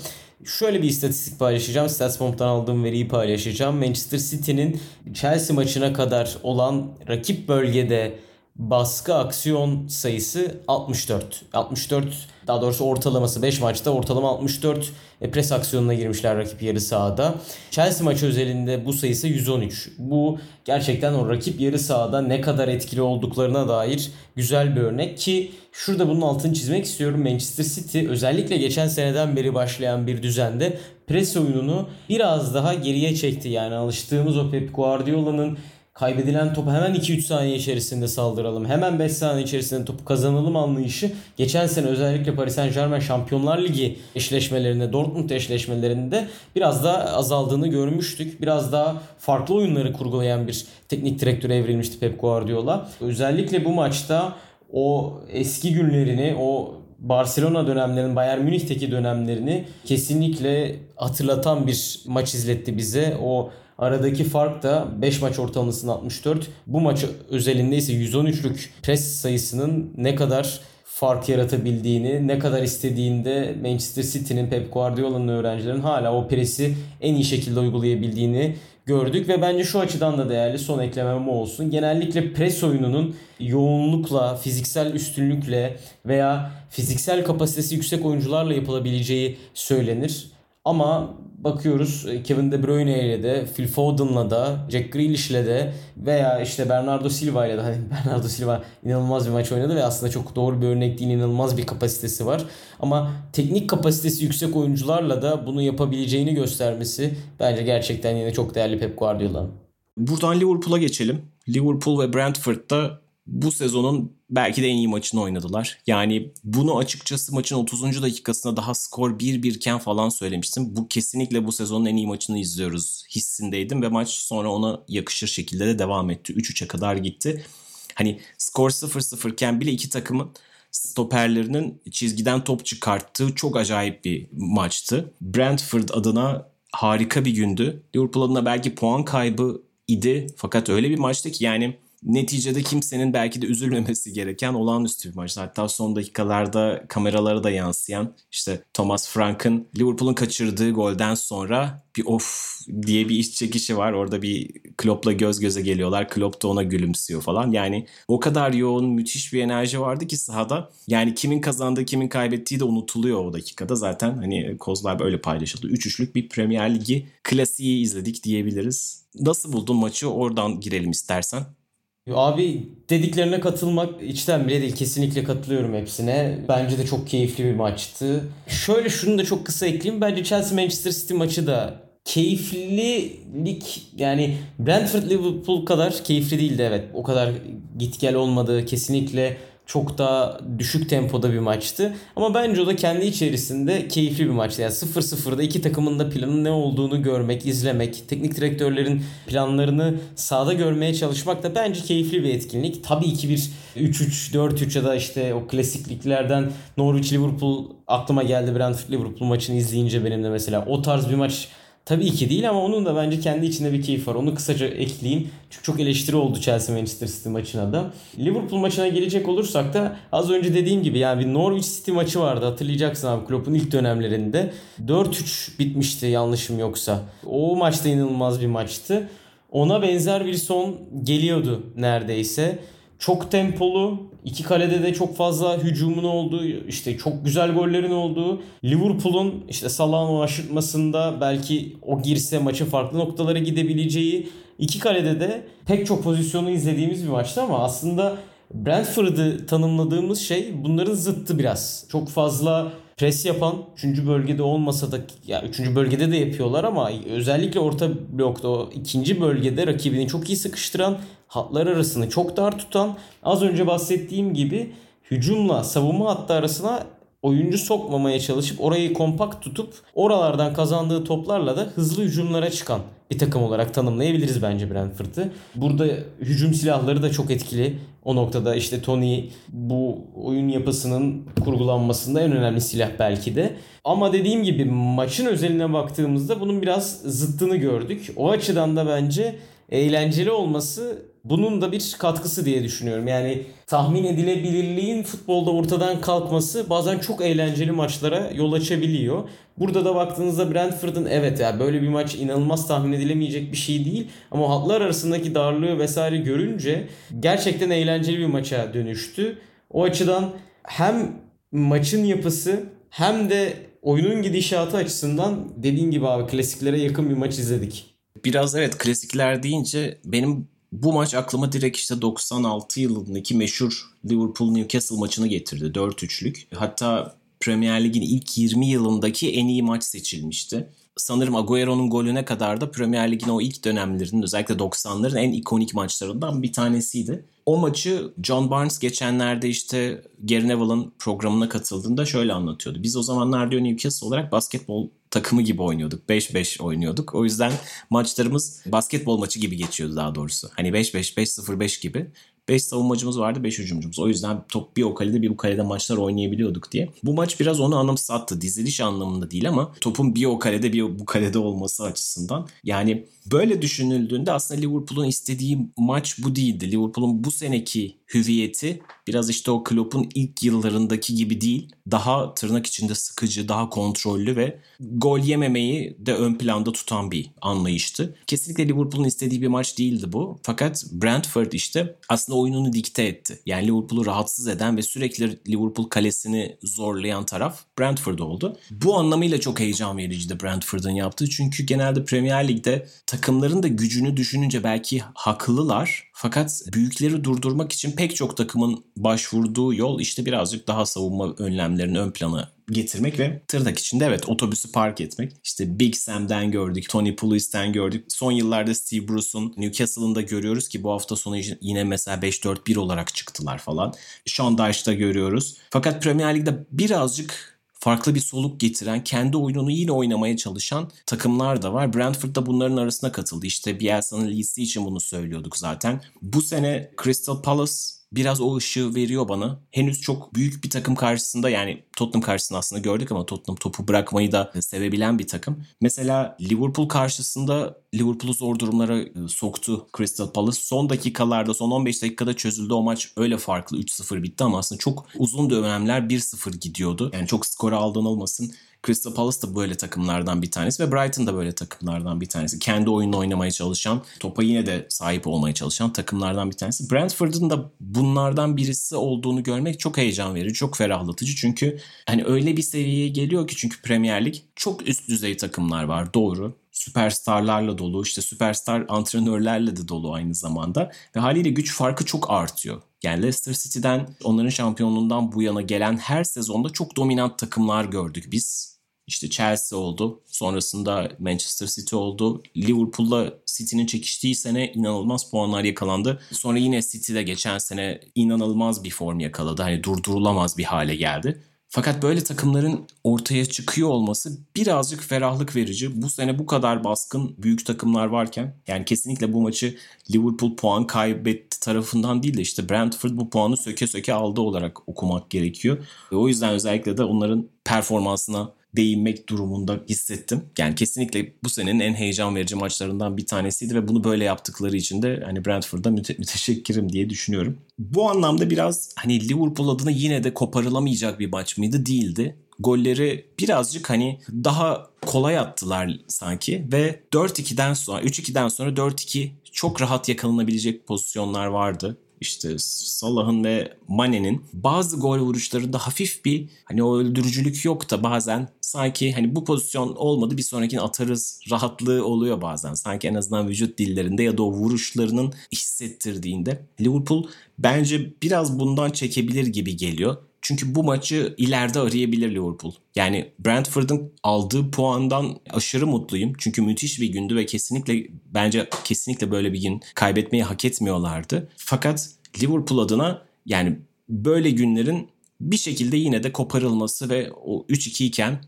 Şöyle bir istatistik paylaşacağım. Statsbomb'dan aldığım veriyi paylaşacağım. Manchester City'nin Chelsea maçına kadar olan rakip bölgede baskı aksiyon sayısı 64. 64 daha doğrusu ortalaması 5 maçta ortalama 64 e, pres aksiyonuna girmişler rakip yarı sahada. Chelsea maçı özelinde bu sayısı 113. Bu gerçekten o rakip yarı sahada ne kadar etkili olduklarına dair güzel bir örnek ki şurada bunun altını çizmek istiyorum. Manchester City özellikle geçen seneden beri başlayan bir düzende pres oyununu biraz daha geriye çekti. Yani alıştığımız o Pep Guardiola'nın kaybedilen topu hemen 2-3 saniye içerisinde saldıralım. Hemen 5 saniye içerisinde topu kazanalım anlayışı geçen sene özellikle Paris Saint Germain Şampiyonlar Ligi eşleşmelerinde, Dortmund eşleşmelerinde biraz daha azaldığını görmüştük. Biraz daha farklı oyunları kurgulayan bir teknik direktöre evrilmişti Pep Guardiola. Özellikle bu maçta o eski günlerini, o Barcelona dönemlerinin, Bayern Münih'teki dönemlerini kesinlikle hatırlatan bir maç izletti bize. O aradaki fark da 5 maç ortalamasının 64. Bu maç özelinde ise 113'lük pres sayısının ne kadar fark yaratabildiğini, ne kadar istediğinde Manchester City'nin Pep Guardiola'nın öğrencilerin hala o presi en iyi şekilde uygulayabildiğini gördük ve bence şu açıdan da değerli son eklemem olsun. Genellikle pres oyununun yoğunlukla, fiziksel üstünlükle veya fiziksel kapasitesi yüksek oyuncularla yapılabileceği söylenir. Ama bakıyoruz e, Kevin De Bruyne ile de, Phil Foden'la da, Jack Grealish ile de veya işte Bernardo Silva ile de hani Bernardo Silva inanılmaz bir maç oynadı ve aslında çok doğru bir örnek değil inanılmaz bir kapasitesi var. Ama teknik kapasitesi yüksek oyuncularla da bunu yapabileceğini göstermesi bence gerçekten yine çok değerli Pep Guardiola'nın. Buradan Liverpool'a geçelim. Liverpool ve Brentford'da bu sezonun belki de en iyi maçını oynadılar. Yani bunu açıkçası maçın 30. dakikasında daha skor 1-1 iken falan söylemiştim. Bu kesinlikle bu sezonun en iyi maçını izliyoruz hissindeydim ve maç sonra ona yakışır şekilde de devam etti. 3-3'e kadar gitti. Hani skor 0-0 iken bile iki takımın stoperlerinin çizgiden top çıkarttığı çok acayip bir maçtı. Brentford adına harika bir gündü. Liverpool adına belki puan kaybı idi fakat öyle bir maçtı ki yani neticede kimsenin belki de üzülmemesi gereken olağanüstü bir maç. Hatta son dakikalarda kameralara da yansıyan işte Thomas Frank'ın Liverpool'un kaçırdığı golden sonra bir of diye bir iç çekişi var. Orada bir Klopp'la göz göze geliyorlar. Klopp da ona gülümsüyor falan. Yani o kadar yoğun müthiş bir enerji vardı ki sahada. Yani kimin kazandığı kimin kaybettiği de unutuluyor o dakikada. Zaten hani kozlar böyle paylaşıldı. 3-3'lük bir Premier Ligi klasiği izledik diyebiliriz. Nasıl buldun maçı? Oradan girelim istersen. Abi dediklerine katılmak içten bile değil. Kesinlikle katılıyorum hepsine. Bence de çok keyifli bir maçtı. Şöyle şunu da çok kısa ekleyeyim. Bence Chelsea Manchester City maçı da keyiflilik yani Brentford Liverpool kadar keyifli değildi evet. O kadar git gel olmadı. Kesinlikle çok daha düşük tempoda bir maçtı. Ama bence o da kendi içerisinde keyifli bir maçtı. Yani 0-0'da iki takımın da planın ne olduğunu görmek, izlemek, teknik direktörlerin planlarını sahada görmeye çalışmak da bence keyifli bir etkinlik. Tabii ki bir 3-3, 4-3 ya da işte o klasikliklerden Norwich Liverpool aklıma geldi Brentford Liverpool maçını izleyince benim de mesela o tarz bir maç Tabii ki değil ama onun da bence kendi içinde bir keyif var. Onu kısaca ekleyeyim. Çünkü çok eleştiri oldu Chelsea Manchester City maçına da. Liverpool maçına gelecek olursak da az önce dediğim gibi yani bir Norwich City maçı vardı hatırlayacaksın abi Klopp'un ilk dönemlerinde. 4-3 bitmişti yanlışım yoksa. O maçta inanılmaz bir maçtı. Ona benzer bir son geliyordu neredeyse. Çok tempolu, iki kalede de çok fazla hücumun olduğu, işte çok güzel gollerin olduğu, Liverpool'un işte Salah'ın aşırtmasında belki o girse maçın farklı noktalara gidebileceği, iki kalede de pek çok pozisyonu izlediğimiz bir maçtı ama aslında Brentford'ı tanımladığımız şey bunların zıttı biraz. Çok fazla pres yapan 3. bölgede olmasa da ya 3. bölgede de yapıyorlar ama özellikle orta blokta o ikinci bölgede rakibini çok iyi sıkıştıran hatlar arasını çok dar tutan az önce bahsettiğim gibi hücumla savunma hattı arasına oyuncu sokmamaya çalışıp orayı kompakt tutup oralardan kazandığı toplarla da hızlı hücumlara çıkan bir takım olarak tanımlayabiliriz bence Brentford'ı. Burada hücum silahları da çok etkili. O noktada işte Tony bu oyun yapısının kurgulanmasında en önemli silah belki de. Ama dediğim gibi maçın özeline baktığımızda bunun biraz zıttını gördük. O açıdan da bence eğlenceli olması bunun da bir katkısı diye düşünüyorum. Yani tahmin edilebilirliğin futbolda ortadan kalkması bazen çok eğlenceli maçlara yol açabiliyor. Burada da baktığınızda Brentford'un evet ya yani böyle bir maç inanılmaz tahmin edilemeyecek bir şey değil. Ama hatlar arasındaki darlığı vesaire görünce gerçekten eğlenceli bir maça dönüştü. O açıdan hem maçın yapısı hem de oyunun gidişatı açısından dediğin gibi abi klasiklere yakın bir maç izledik. Biraz evet klasikler deyince benim bu maç aklıma direkt işte 96 yılındaki meşhur Liverpool Newcastle maçını getirdi. 4-3'lük. Hatta Premier Lig'in ilk 20 yılındaki en iyi maç seçilmişti. Sanırım Agüero'nun golüne kadar da Premier Lig'in o ilk dönemlerinin özellikle 90'ların en ikonik maçlarından bir tanesiydi. O maçı John Barnes geçenlerde işte Gary Neville'ın programına katıldığında şöyle anlatıyordu. Biz o zamanlar diyor Newcastle olarak basketbol takımı gibi oynuyorduk. 5-5 oynuyorduk. O yüzden maçlarımız basketbol maçı gibi geçiyordu daha doğrusu. Hani 5-5, 5-0-5 gibi. 5 savunmacımız vardı 5 hücumcumuz. O yüzden top bir o kalede bir bu kalede maçlar oynayabiliyorduk diye. Bu maç biraz onu anımsattı. Diziliş anlamında değil ama topun bir o kalede bir bu kalede olması açısından. Yani böyle düşünüldüğünde aslında Liverpool'un istediği maç bu değildi. Liverpool'un bu seneki hüviyeti biraz işte o Klopp'un ilk yıllarındaki gibi değil. Daha tırnak içinde sıkıcı, daha kontrollü ve gol yememeyi de ön planda tutan bir anlayıştı. Kesinlikle Liverpool'un istediği bir maç değildi bu. Fakat Brentford işte aslında oyununu dikte etti. Yani Liverpool'u rahatsız eden ve sürekli Liverpool kalesini zorlayan taraf Brentford oldu. Bu anlamıyla çok heyecan vericiydi Brentford'un yaptığı. Çünkü genelde Premier Lig'de takımların da gücünü düşününce belki haklılar. Fakat büyükleri durdurmak için pek çok takımın başvurduğu yol işte birazcık daha savunma önlemlerini ön plana getirmek ve tırnak içinde evet otobüsü park etmek. İşte Big Sam'den gördük, Tony Pulis'ten gördük. Son yıllarda Steve Bruce'un Newcastle'ın da görüyoruz ki bu hafta sonu yine mesela 5-4-1 olarak çıktılar falan. Sean Dyche'da görüyoruz. Fakat Premier Lig'de birazcık farklı bir soluk getiren, kendi oyununu yine oynamaya çalışan takımlar da var. Brentford da bunların arasına katıldı. İşte Bielsa'nın Leeds'i için bunu söylüyorduk zaten. Bu sene Crystal Palace biraz o ışığı veriyor bana. Henüz çok büyük bir takım karşısında yani Tottenham karşısında aslında gördük ama Tottenham topu bırakmayı da sevebilen bir takım. Mesela Liverpool karşısında Liverpool'u zor durumlara e, soktu Crystal Palace. Son dakikalarda, son 15 dakikada çözüldü o maç. Öyle farklı 3-0 bitti ama aslında çok uzun dönemler 1-0 gidiyordu. Yani çok skora aldığın olmasın. Crystal Palace da böyle takımlardan bir tanesi ve Brighton da böyle takımlardan bir tanesi. Kendi oyununu oynamaya çalışan, topa yine de sahip olmaya çalışan takımlardan bir tanesi. Brentford'un da bunlardan birisi olduğunu görmek çok heyecan verici, çok ferahlatıcı. Çünkü hani öyle bir seviyeye geliyor ki çünkü Premier Lig çok üst düzey takımlar var doğru süperstarlarla dolu, işte süperstar antrenörlerle de dolu aynı zamanda. Ve haliyle güç farkı çok artıyor. Yani Leicester City'den onların şampiyonluğundan bu yana gelen her sezonda çok dominant takımlar gördük biz. İşte Chelsea oldu. Sonrasında Manchester City oldu. Liverpool'la City'nin çekiştiği sene inanılmaz puanlar yakalandı. Sonra yine City'de geçen sene inanılmaz bir form yakaladı. Hani durdurulamaz bir hale geldi. Fakat böyle takımların ortaya çıkıyor olması birazcık ferahlık verici. Bu sene bu kadar baskın büyük takımlar varken yani kesinlikle bu maçı Liverpool puan kaybetti tarafından değil de işte Brentford bu puanı söke söke aldı olarak okumak gerekiyor. Ve o yüzden özellikle de onların performansına değinmek durumunda hissettim. Yani kesinlikle bu senenin en heyecan verici maçlarından bir tanesiydi ve bunu böyle yaptıkları için de hani Brentford'a müte- müteşekkirim diye düşünüyorum. Bu anlamda biraz hani Liverpool adına yine de koparılamayacak bir maç mıydı? Değildi. Golleri birazcık hani daha kolay attılar sanki ve 4-2'den sonra 3-2'den sonra 4-2 çok rahat yakalanabilecek pozisyonlar vardı işte Salah'ın ve Mane'nin bazı gol vuruşlarında hafif bir hani o öldürücülük yok da bazen sanki hani bu pozisyon olmadı bir sonrakini atarız rahatlığı oluyor bazen. Sanki en azından vücut dillerinde ya da o vuruşlarının hissettirdiğinde. Liverpool bence biraz bundan çekebilir gibi geliyor. Çünkü bu maçı ileride arayabilir Liverpool. Yani Brentford'un aldığı puandan aşırı mutluyum. Çünkü müthiş bir gündü ve kesinlikle bence kesinlikle böyle bir gün kaybetmeyi hak etmiyorlardı. Fakat Liverpool adına yani böyle günlerin bir şekilde yine de koparılması ve o 3-2 iken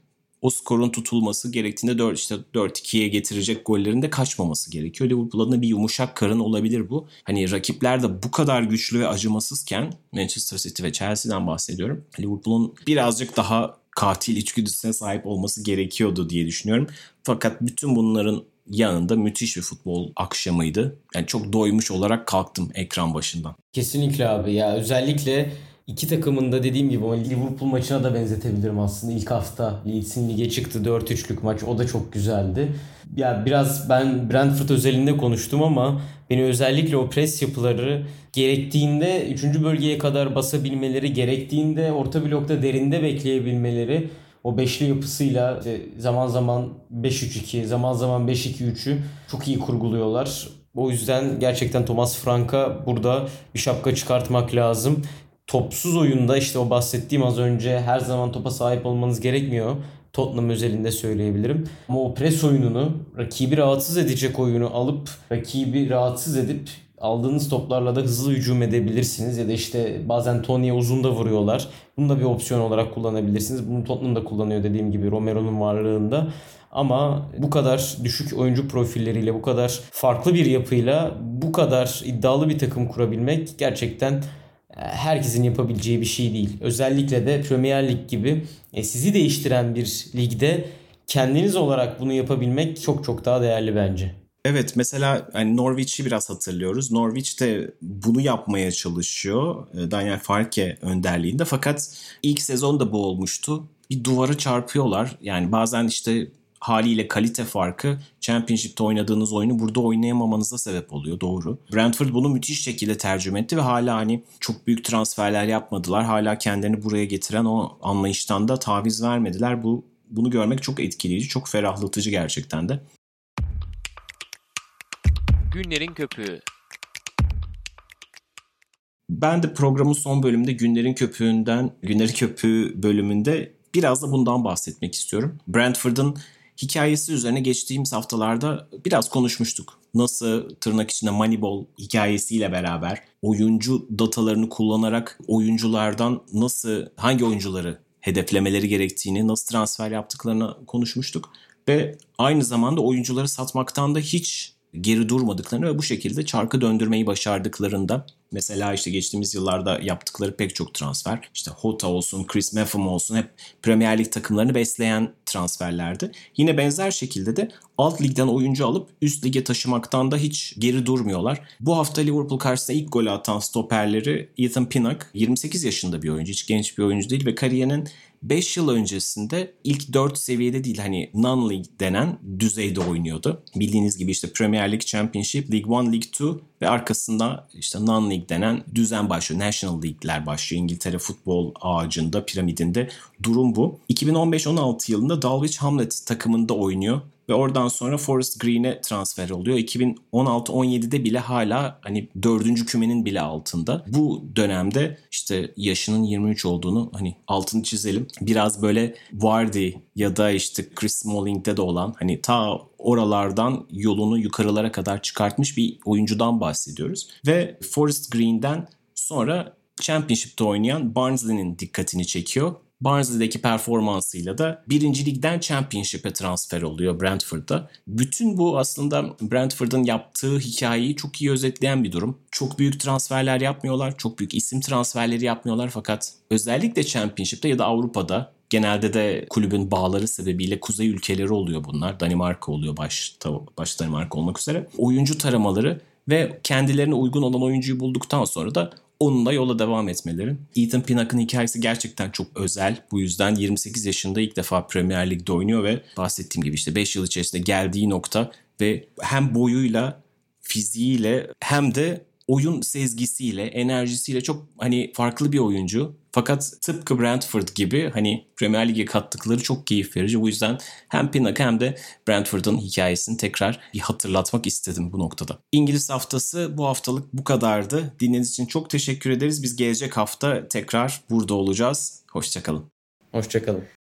o skorun tutulması gerektiğinde 4 işte 4-2'ye getirecek gollerin de kaçmaması gerekiyor. Liverpool adına bir yumuşak karın olabilir bu. Hani rakipler de bu kadar güçlü ve acımasızken Manchester City ve Chelsea'den bahsediyorum. Liverpool'un birazcık daha katil içgüdüsüne sahip olması gerekiyordu diye düşünüyorum. Fakat bütün bunların yanında müthiş bir futbol akşamıydı. Yani çok doymuş olarak kalktım ekran başından. Kesinlikle abi ya özellikle İki takımın da dediğim gibi o Liverpool maçına da benzetebilirim aslında. İlk hafta Leeds'in lige çıktı 4-3'lük maç. O da çok güzeldi. Ya biraz ben Brentford özelinde konuştum ama beni özellikle o pres yapıları gerektiğinde 3. bölgeye kadar basabilmeleri, gerektiğinde orta blokta derinde bekleyebilmeleri o beşli yapısıyla işte zaman zaman 5-3-2, zaman zaman 5-2-3'ü çok iyi kurguluyorlar. O yüzden gerçekten Thomas Frank'a burada bir şapka çıkartmak lazım topsuz oyunda işte o bahsettiğim az önce her zaman topa sahip olmanız gerekmiyor. Tottenham özelinde söyleyebilirim. Ama o pres oyununu, rakibi rahatsız edecek oyunu alıp rakibi rahatsız edip aldığınız toplarla da hızlı hücum edebilirsiniz. Ya da işte bazen Tony'ye uzun da vuruyorlar. Bunu da bir opsiyon olarak kullanabilirsiniz. Bunu Tottenham da kullanıyor dediğim gibi Romero'nun varlığında. Ama bu kadar düşük oyuncu profilleriyle, bu kadar farklı bir yapıyla, bu kadar iddialı bir takım kurabilmek gerçekten herkesin yapabileceği bir şey değil. Özellikle de Premier Lig gibi e, sizi değiştiren bir ligde kendiniz olarak bunu yapabilmek çok çok daha değerli bence. Evet mesela hani Norwich'i biraz hatırlıyoruz. Norwich de bunu yapmaya çalışıyor e, Daniel Farke önderliğinde fakat ilk sezon da bu olmuştu. Bir duvara çarpıyorlar. Yani bazen işte haliyle kalite farkı Championship'te oynadığınız oyunu burada oynayamamanıza sebep oluyor doğru. Brentford bunu müthiş şekilde tercüme etti ve hala hani çok büyük transferler yapmadılar. Hala kendilerini buraya getiren o anlayıştan da taviz vermediler. Bu bunu görmek çok etkileyici, çok ferahlatıcı gerçekten de. Günlerin Köpüğü Ben de programın son bölümünde Günlerin Köpüğü'nden, Günlerin Köpüğü bölümünde biraz da bundan bahsetmek istiyorum. Brentford'ın hikayesi üzerine geçtiğimiz haftalarda biraz konuşmuştuk. Nasıl tırnak içinde Moneyball hikayesiyle beraber oyuncu datalarını kullanarak oyunculardan nasıl hangi oyuncuları hedeflemeleri gerektiğini, nasıl transfer yaptıklarını konuşmuştuk. Ve aynı zamanda oyuncuları satmaktan da hiç geri durmadıklarını ve bu şekilde çarkı döndürmeyi başardıklarında mesela işte geçtiğimiz yıllarda yaptıkları pek çok transfer işte Hota olsun, Chris Meffam olsun hep Premier Lig takımlarını besleyen transferlerdi. Yine benzer şekilde de alt ligden oyuncu alıp üst lige taşımaktan da hiç geri durmuyorlar. Bu hafta Liverpool karşısında ilk golü atan stoperleri Ethan Pinnock 28 yaşında bir oyuncu, hiç genç bir oyuncu değil ve kariyerinin 5 yıl öncesinde ilk 4 seviyede değil hani non-league denen düzeyde oynuyordu. Bildiğiniz gibi işte Premier League, Championship, League 1, League 2 ve arkasında işte non-league denen düzen başlıyor. National League'ler başlıyor. İngiltere futbol ağacında, piramidinde durum bu. 2015-16 yılında Dulwich Hamlet takımında oynuyor ve oradan sonra Forest Green'e transfer oluyor. 2016-17'de bile hala hani dördüncü kümenin bile altında. Bu dönemde işte yaşının 23 olduğunu hani altını çizelim. Biraz böyle Vardy ya da işte Chris Smalling'de de olan hani ta oralardan yolunu yukarılara kadar çıkartmış bir oyuncudan bahsediyoruz. Ve Forest Green'den sonra Championship'te oynayan Barnsley'nin dikkatini çekiyor Barnsley'deki performansıyla da birinci ligden Championship'e transfer oluyor Brentford'da. Bütün bu aslında Brentford'ın yaptığı hikayeyi çok iyi özetleyen bir durum. Çok büyük transferler yapmıyorlar, çok büyük isim transferleri yapmıyorlar fakat özellikle Championship'te ya da Avrupa'da genelde de kulübün bağları sebebiyle kuzey ülkeleri oluyor bunlar. Danimarka oluyor başta, başta Danimarka olmak üzere. Oyuncu taramaları ve kendilerine uygun olan oyuncuyu bulduktan sonra da onunla yola devam etmeleri. Ethan Pinnock'ın hikayesi gerçekten çok özel. Bu yüzden 28 yaşında ilk defa Premier Lig'de oynuyor ve bahsettiğim gibi işte 5 yıl içerisinde geldiği nokta ve hem boyuyla, fiziğiyle hem de oyun sezgisiyle, enerjisiyle çok hani farklı bir oyuncu. Fakat tıpkı Brentford gibi hani Premier Lig'e kattıkları çok keyif verici. Bu yüzden hem Pinnock hem de Brentford'un hikayesini tekrar bir hatırlatmak istedim bu noktada. İngiliz haftası bu haftalık bu kadardı. Dinlediğiniz için çok teşekkür ederiz. Biz gelecek hafta tekrar burada olacağız. Hoşçakalın. Hoşçakalın.